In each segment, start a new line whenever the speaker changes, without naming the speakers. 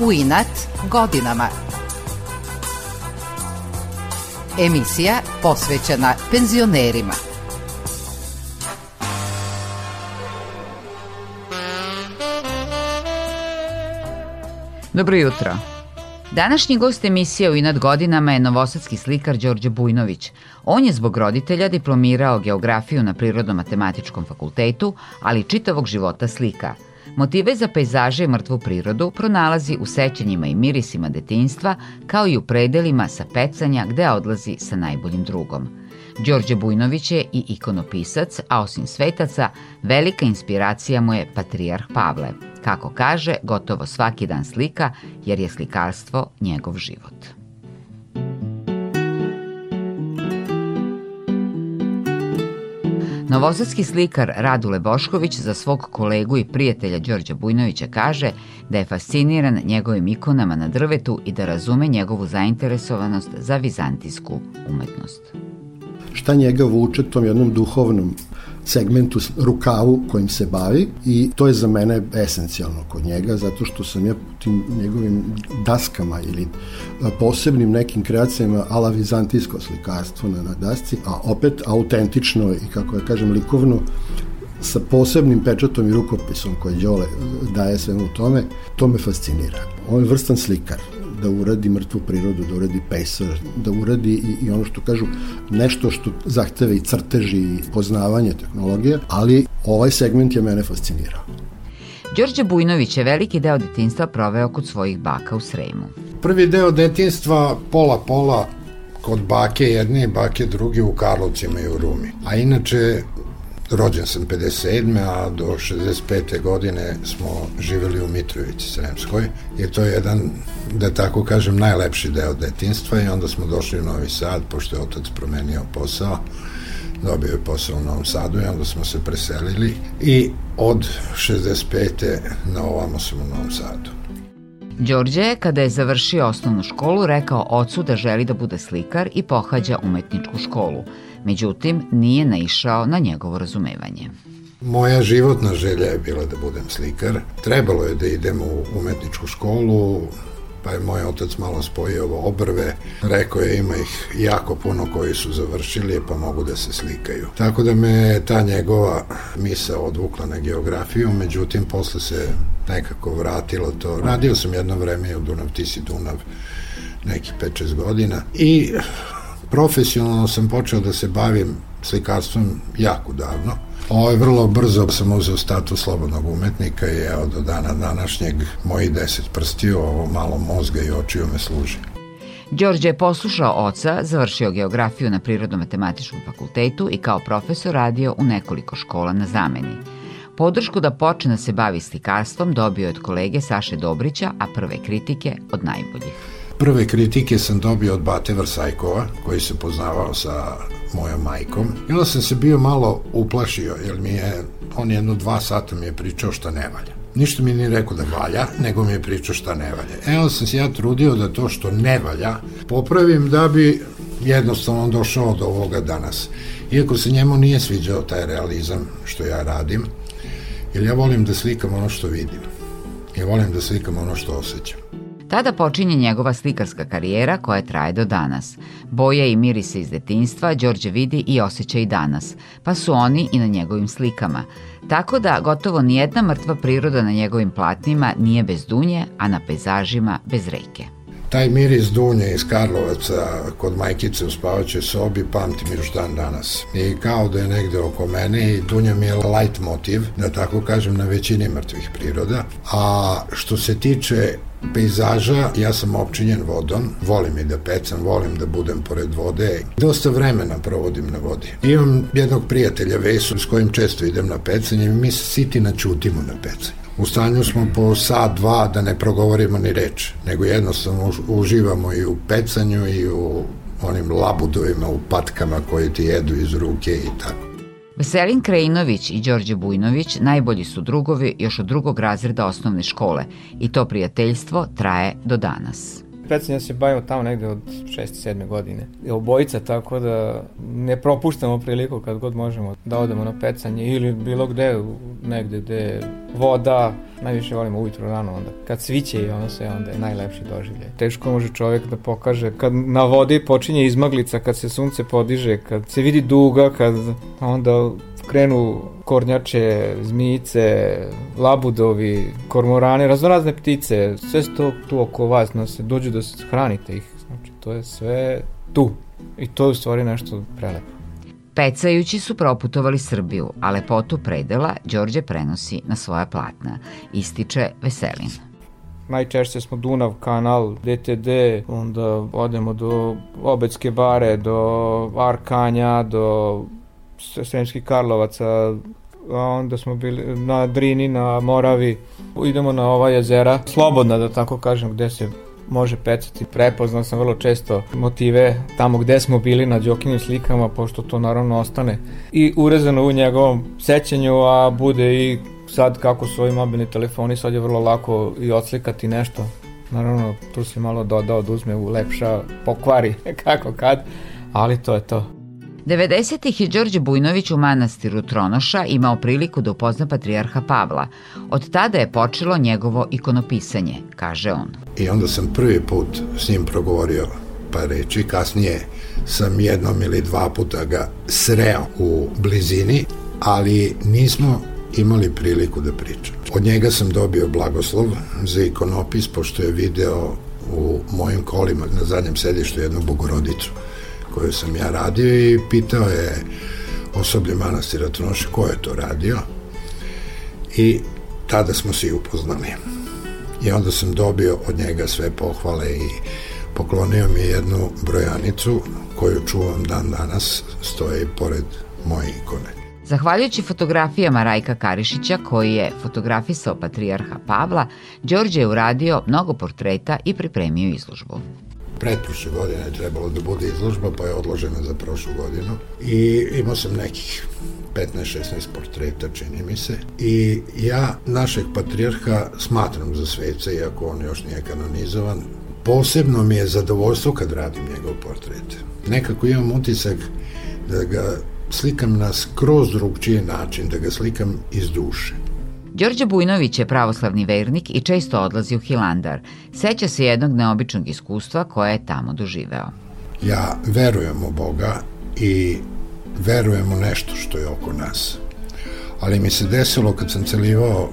U inat godinama. Emisija posvećena penzionerima.
Dobro jutro. Današnji gost emisije u inad godinama je novosadski slikar Đorđe Bujnović. On je zbog roditelja diplomirao geografiju na Prirodno-matematičkom fakultetu, ali čitavog života slika. Motive za pejzaže i mrtvu prirodu pronalazi u sećanjima i mirisima detinjstva, kao i u predelima sa pecanja gde odlazi sa najboljim drugom. Đorđe Bujnović je i ikonopisac, a osim svetaca, velika inspiracija mu je Patrijarh Pavle. Kako kaže, gotovo svaki dan slika, jer je slikarstvo njegov život. Novosadski slikar Radule Bošković za svog kolegu i prijatelja Đorđa Bujnovića kaže da je fasciniran njegovim ikonama na drvetu i da razume njegovu zainteresovanost za vizantijsku umetnost.
Šta njega vuče tom jednom duhovnom segmentu, rukavu kojim se bavi i to je za mene esencijalno kod njega zato što sam ja tim njegovim daskama ili posebnim nekim kreacijama ala vizantijsko slikarstvo na, na dasci, a opet autentično i kako ja kažem likovno sa posebnim pečatom i rukopisom koji Đole daje svemu tome, to me fascinira. On je vrstan slikar da uradi mrtvu prirodu, da uradi pejsaž, da uradi i, i ono što kažu nešto što zahteve i crteži i poznavanje tehnologije, ali ovaj segment je mene fascinirao.
Đorđe Bujnović je veliki deo detinstva proveo kod svojih baka u Sremu.
Prvi deo detinstva pola-pola kod bake jedne i bake druge u Karlovcima i u Rumi. A inače rođen sam 57. a do 65. godine smo živeli u Mitrovici Sremskoj i to je jedan, da tako kažem, najlepši deo detinstva i onda smo došli u Novi Sad, pošto je otac promenio posao, dobio je posao u Novom Sadu i onda smo se preselili i od 65. na ovamo sam u Novom Sadu.
Đorđe je, kada je završio osnovnu školu, rekao ocu da želi da bude slikar i pohađa umetničku školu – Međutim, nije naišao na njegovo razumevanje.
Moja životna želja je bila da budem slikar. Trebalo je da idem u umetničku školu, pa je moj otac malo spojio ovo obrve. Rekao je ima ih jako puno koji su završili, pa mogu da se slikaju. Tako da me ta njegova misa odvukla na geografiju, međutim posle se nekako vratilo to. Radio sam jedno vreme u Dunav, ti si Dunav, neki 5-6 godina i Profesionalno sam počeo da se bavim slikarstvom jako davno. Ovo je vrlo brzo sam uzeo status slobodnog umetnika i evo do dana današnjeg moji deset prstiju, ovo malo mozga i očiju me služi.
Đorđe je poslušao oca, završio geografiju na Prirodno-matematičkom fakultetu i kao profesor radio u nekoliko škola na zameni. Podršku da počne da se bavi slikarstvom dobio je od kolege Saše Dobrića, a prve kritike od najboljih.
Prve kritike sam dobio od Bate Vrsajkova, koji se poznavao sa mojom majkom. I onda sam se bio malo uplašio, jer mi je, on jedno dva sata mi je pričao šta ne valja. Ništa mi nije rekao da valja, nego mi je pričao šta ne valja. Evo sam se ja trudio da to što ne valja popravim da bi jednostavno došao do ovoga danas. Iako se njemu nije sviđao taj realizam što ja radim, jer ja volim da slikam ono što vidim. Ja volim da slikam ono što osjećam.
Tada počinje njegova slikarska karijera koja traje do danas. Boje i mirise iz detinstva Đorđe vidi i osjeća i danas, pa su oni i na njegovim slikama. Tako da gotovo nijedna mrtva priroda na njegovim platnima nije bez dunje, a na pejzažima bez reke.
Taj miris dunje iz Karlovaca kod majkice u spavaćoj sobi pamtim još dan danas. I kao da je negde oko mene i dunja mi je light motiv, da tako kažem, na većini mrtvih priroda. A što se tiče pejzaža, ja sam opčinjen vodom, volim i da pecam, volim da budem pored vode. Dosta vremena provodim na vodi. Imam jednog prijatelja Vesu s kojim često idem na pecanje i mi se siti načutimo na pecanje. U stanju smo po sat, dva da ne progovorimo ni reč, nego jednostavno uživamo i u pecanju i u onim labudovima, u patkama koje ti jedu iz ruke i tako.
Veselin Krejinović i Đorđe Bujnović najbolji su drugovi još od drugog razreda osnovne škole i to prijateljstvo traje do danas.
Predstavljeno se bavimo tamo negde od 6. 7. godine. Obojica, tako da ne propuštamo priliku kad god možemo da odemo na pecanje ili bilo gde, negde gde voda, najviše volimo ujutro rano onda. Kad sviće i ono sve, onda je najlepši doživljaj. Teško može čovjek da pokaže kad na vodi počinje izmaglica, kad se sunce podiže, kad se vidi duga, kad onda krenu kornjače, zmijice, labudovi, kormorane, raznorazne ptice, sve se to tu oko vas, no se dođu da se hranite ih. Znači, to je sve tu. I to je u stvari nešto prelepo.
Pecajući su proputovali Srbiju, a lepotu predela Đorđe prenosi na svoja platna, ističe Veselin.
Najčešće smo Dunav, kanal, DTD, onda odemo do Obecke bare, do Arkanja, do Sremskih Karlovaca, a onda smo bili na Drini, na Moravi, idemo na ova jezera, slobodna da tako kažem, gde se može pecati. Prepoznao sam vrlo često motive tamo gde smo bili na Đokinim slikama, pošto to naravno ostane i urezano u njegovom sećanju, a bude i sad kako su ovi mobilni telefoni, sad je vrlo lako i odslikati nešto. Naravno, tu se malo doda, oduzme, ulepša, pokvari, kako kad, ali to je to.
90. je Đorđe Bujnović u manastiru Tronoša imao priliku da upozna patrijarha Pavla. Od tada je počelo njegovo ikonopisanje, kaže on.
I onda sam prvi put s njim progovorio pa reči, kasnije sam jednom ili dva puta ga sreo u blizini, ali nismo imali priliku da pričam. Od njega sam dobio blagoslov za ikonopis, pošto je video u mojim kolima na zadnjem sedištu jednu bogorodicu koju sam ja radio i pitao je osoblje manastira Tronoše ko je to radio i tada smo se i upoznali. I onda sam dobio od njega sve pohvale i poklonio mi jednu brojanicu koju čuvam dan danas, stoji pored moje ikone.
Zahvaljujući fotografijama Rajka Karišića, koji je fotografisao patrijarha Pavla, Đorđe je uradio mnogo portreta i pripremio izložbu
pretprošle godine je trebalo da bude izložba, pa je odložena za prošlu godinu. I imao sam nekih 15-16 portreta, čini mi se. I ja našeg patrijarha smatram za sveca, iako on još nije kanonizovan. Posebno mi je zadovoljstvo kad radim njegov portret. Nekako imam utisak da ga slikam na skroz drugčiji način, da ga slikam iz duše.
Đorđe Bujnović je pravoslavni vernik i često odlazi u Hilandar. Seća se jednog neobičnog iskustva koje je tamo doživeo.
Ja verujem u Boga i verujem u nešto što je oko nas. Ali mi se desilo kad sam celivao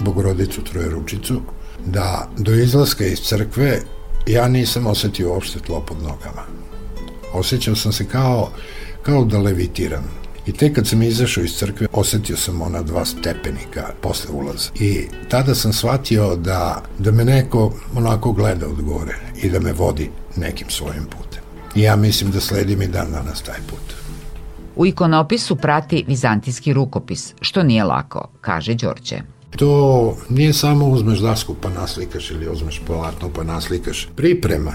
Bogorodicu Trojeručicu, da do izlaska iz crkve ja nisam osetio uopšte tlo pod nogama. Osećao sam se kao, kao da levitiram I tek kad sam izašao iz crkve, osetio sam ona dva stepenika posle ulaza. I tada sam shvatio da, da me neko onako gleda od gore i da me vodi nekim svojim putem. I ja mislim da sledim i dan danas taj put.
U ikonopisu prati vizantijski rukopis, što nije lako, kaže Đorđe.
To nije samo uzmeš dasku pa naslikaš ili uzmeš polatno pa naslikaš. Priprema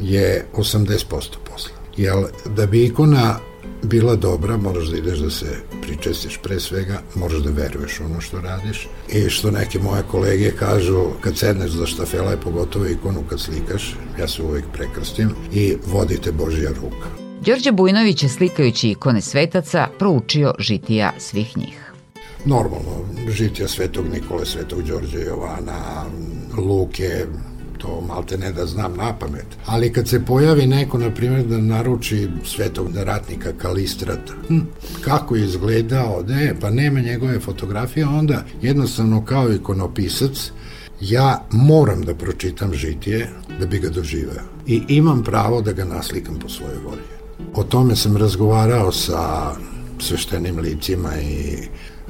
je 80% posla. Jer da bi ikona bila dobra, moraš da ideš da se pričestiš pre svega, moraš da veruješ ono što radiš i što neke moje kolege kažu kad sedneš za štafela je pogotovo ikonu kad slikaš, ja se uvijek prekrstim i vodite Božja ruka.
Đorđe Bujnović je slikajući ikone svetaca proučio žitija svih njih.
Normalno, žitija svetog Nikole, svetog Đorđe Jovana, Luke, to malte ne da znam na pamet. Ali kad se pojavi neko, na primjer, da naruči svetog ratnika Kalistrata, hm, kako je izgledao, ne, pa nema njegove fotografije, onda jednostavno kao ikonopisac ja moram da pročitam žitije da bi ga doživeo. I imam pravo da ga naslikam po svojoj volji. O tome sam razgovarao sa sveštenim licima i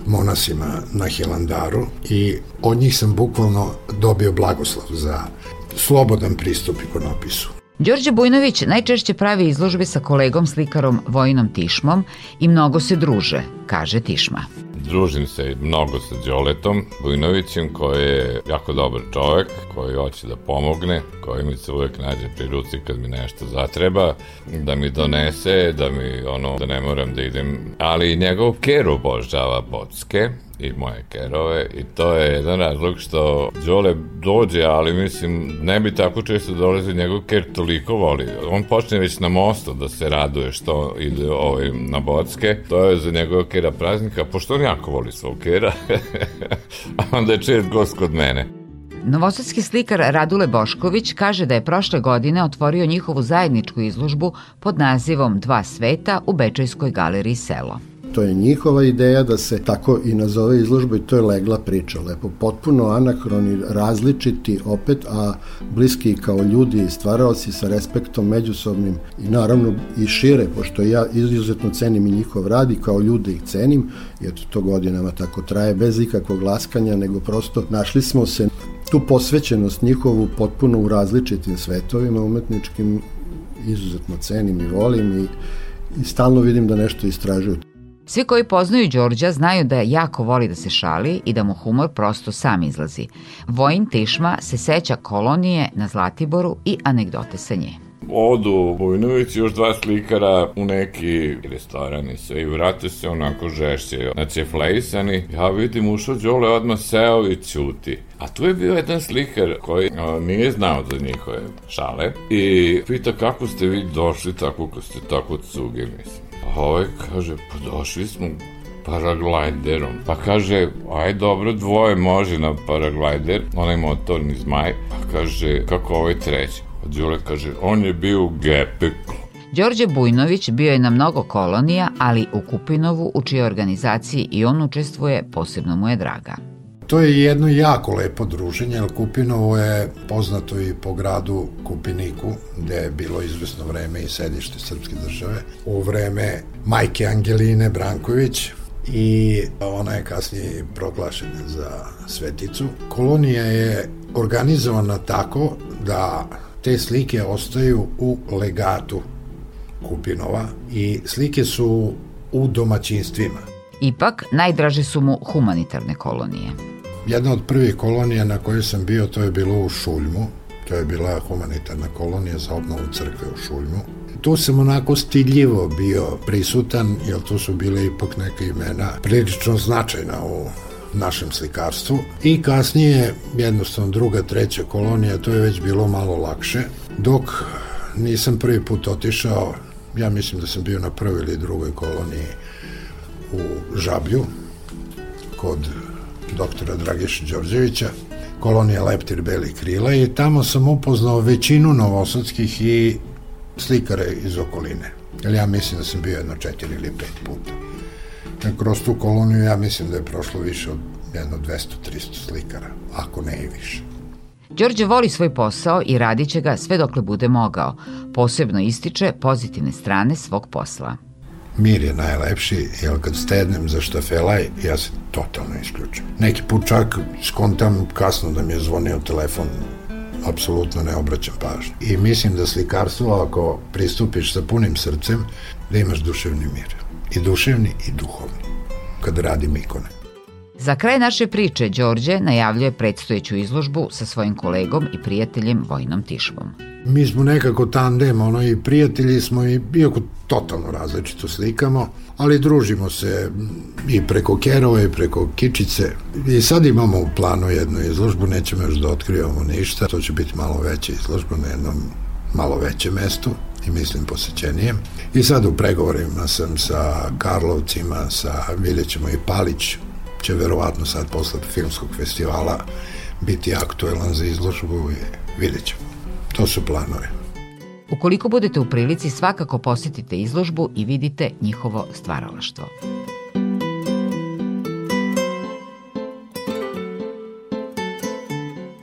monasima na Hilandaru i od njih sam bukvalno dobio blagoslov za slobodan pristup ikonopisu.
Đorđe Bujnović najčešće pravi izložbe sa kolegom slikarom Vojinom Tišmom i mnogo se druže, kaže Tišma.
Družim se mnogo sa Đoletom Bujnovićem koji je jako dobar čovek, koji hoće da pomogne, koji mi se uvek nađe pri ruci kad mi nešto zatreba, da mi donese, da mi ono, da ne moram da idem. Ali njegov ker obožava bocke i moje kerove i to je jedan razlog što Đole dođe, ali mislim ne bi tako često dolazi njegov ker toliko voli. On počne već na mostu da se raduje što ide ovaj, na Bocke, to je za njegov kera praznika, pošto on jako voli svog kera, onda je čest gost kod mene.
Novosadski slikar Radule Bošković kaže da je prošle godine otvorio njihovu zajedničku izložbu pod nazivom Dva sveta u Bečajskoj galeriji Selo.
To je njihova ideja da se tako i nazove izložba i to je legla priča. Lepo, potpuno anahroni, različiti opet, a bliski kao ljudi i stvaraoci sa respektom međusobnim i naravno i šire, pošto ja izuzetno cenim i njihov rad i kao ljudi ih cenim, eto to godinama tako traje bez ikakvog laskanja, nego prosto našli smo se tu posvećenost njihovu potpuno u različitim svetovima umetničkim izuzetno cenim i volim i, i stalno vidim da nešto istražuju.
Svi koji poznaju Đorđa znaju da jako voli da se šali i da mu humor prosto sam izlazi. Vojin Tišma se seća kolonije na Zlatiboru i anegdote sa nje
odu Vojnović još dva slikara u neki restoran i sve i vrate se onako žešće, znači flejsani. Ja vidim ušao Đole odmah seo i ćuti. A tu je bio jedan slikar koji a, nije znao za njihove šale i pita kako ste vi došli tako kad ste tako cuge, mislim. A ovaj kaže, pa došli smo paraglajderom. Pa kaže, aj dobro, dvoje može na paraglajder, onaj motorni zmaj. Pa kaže, kako ovaj treći? Pa Đule kaže, on je bio u Gepeku.
Đorđe Bujnović bio je na mnogo kolonija, ali u Kupinovu, u čijoj organizaciji i on učestvuje, posebno mu je draga.
To je jedno jako lepo druženje, jer Kupinovo je poznato i po gradu Kupiniku, gde je bilo izvesno vreme i sedište Srpske države. U vreme majke Angeline Branković, i ona je kasnije proglašena za sveticu. Kolonija je organizovana tako da te slike ostaju u legatu Kupinova i slike su u domaćinstvima.
Ipak, najdraže su mu humanitarne kolonije.
Jedna od prvih kolonija na kojoj sam bio, to je bilo u Šuljmu. To je bila humanitarna kolonija za obnovu crkve u Šuljmu. Tu sam onako stiljivo bio prisutan, jer tu su bile ipak neke imena prilično značajna u našem slikarstvu i kasnije jednostavno druga, treća kolonija, to je već bilo malo lakše, dok nisam prvi put otišao, ja mislim da sam bio na prvoj ili drugoj koloniji u Žablju, kod doktora Dragiša Đorđevića, kolonija Leptir Beli krila i tamo sam upoznao većinu novosadskih i slikare iz okoline. Jer ja mislim da sam bio jedno četiri ili pet puta. Kroz tu koloniju ja mislim da je prošlo više od jedno 200-300 slikara, ako ne i više.
Đorđe voli svoj posao i radit će ga sve dokle bude mogao. Posebno ističe pozitivne strane svog posla.
Mir je najlepši, jer kad stednem za štafelaj, ja se totalno isključim. Neki put čak skontam kasno da mi je zvonio telefon, apsolutno ne obraćam pažnju. I mislim da slikarstvo, ako pristupiš sa punim srcem, da imaš duševni mir. I duševni i duhovni. Kad radim ikone.
Za kraj naše priče Đorđe najavljuje predstojeću izložbu sa svojim kolegom i prijateljem Vojnom Tišvom.
Mi smo nekako tandem, ono i prijatelji smo i iako totalno različito slikamo, ali družimo se i preko Kerova i preko Kičice. I sad imamo u planu jednu izložbu, nećemo još da otkrivamo ništa, to će biti malo veća izložba na jednom malo većem mestu i mislim posećenijem. I sad u pregovorima sam sa Karlovcima, sa vidjet ćemo i Palić, će verovatno sad posle filmskog festivala biti aktuelan za izložbu i vidjet ćemo. To su planovi.
Ukoliko budete u prilici, svakako posetite izložbu i vidite njihovo stvaralaštvo.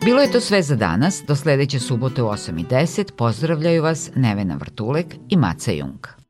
Bilo je to sve za danas. Do sledeće subote u 8.10 pozdravljaju vas Nevena Vrtulek i Maca Jung.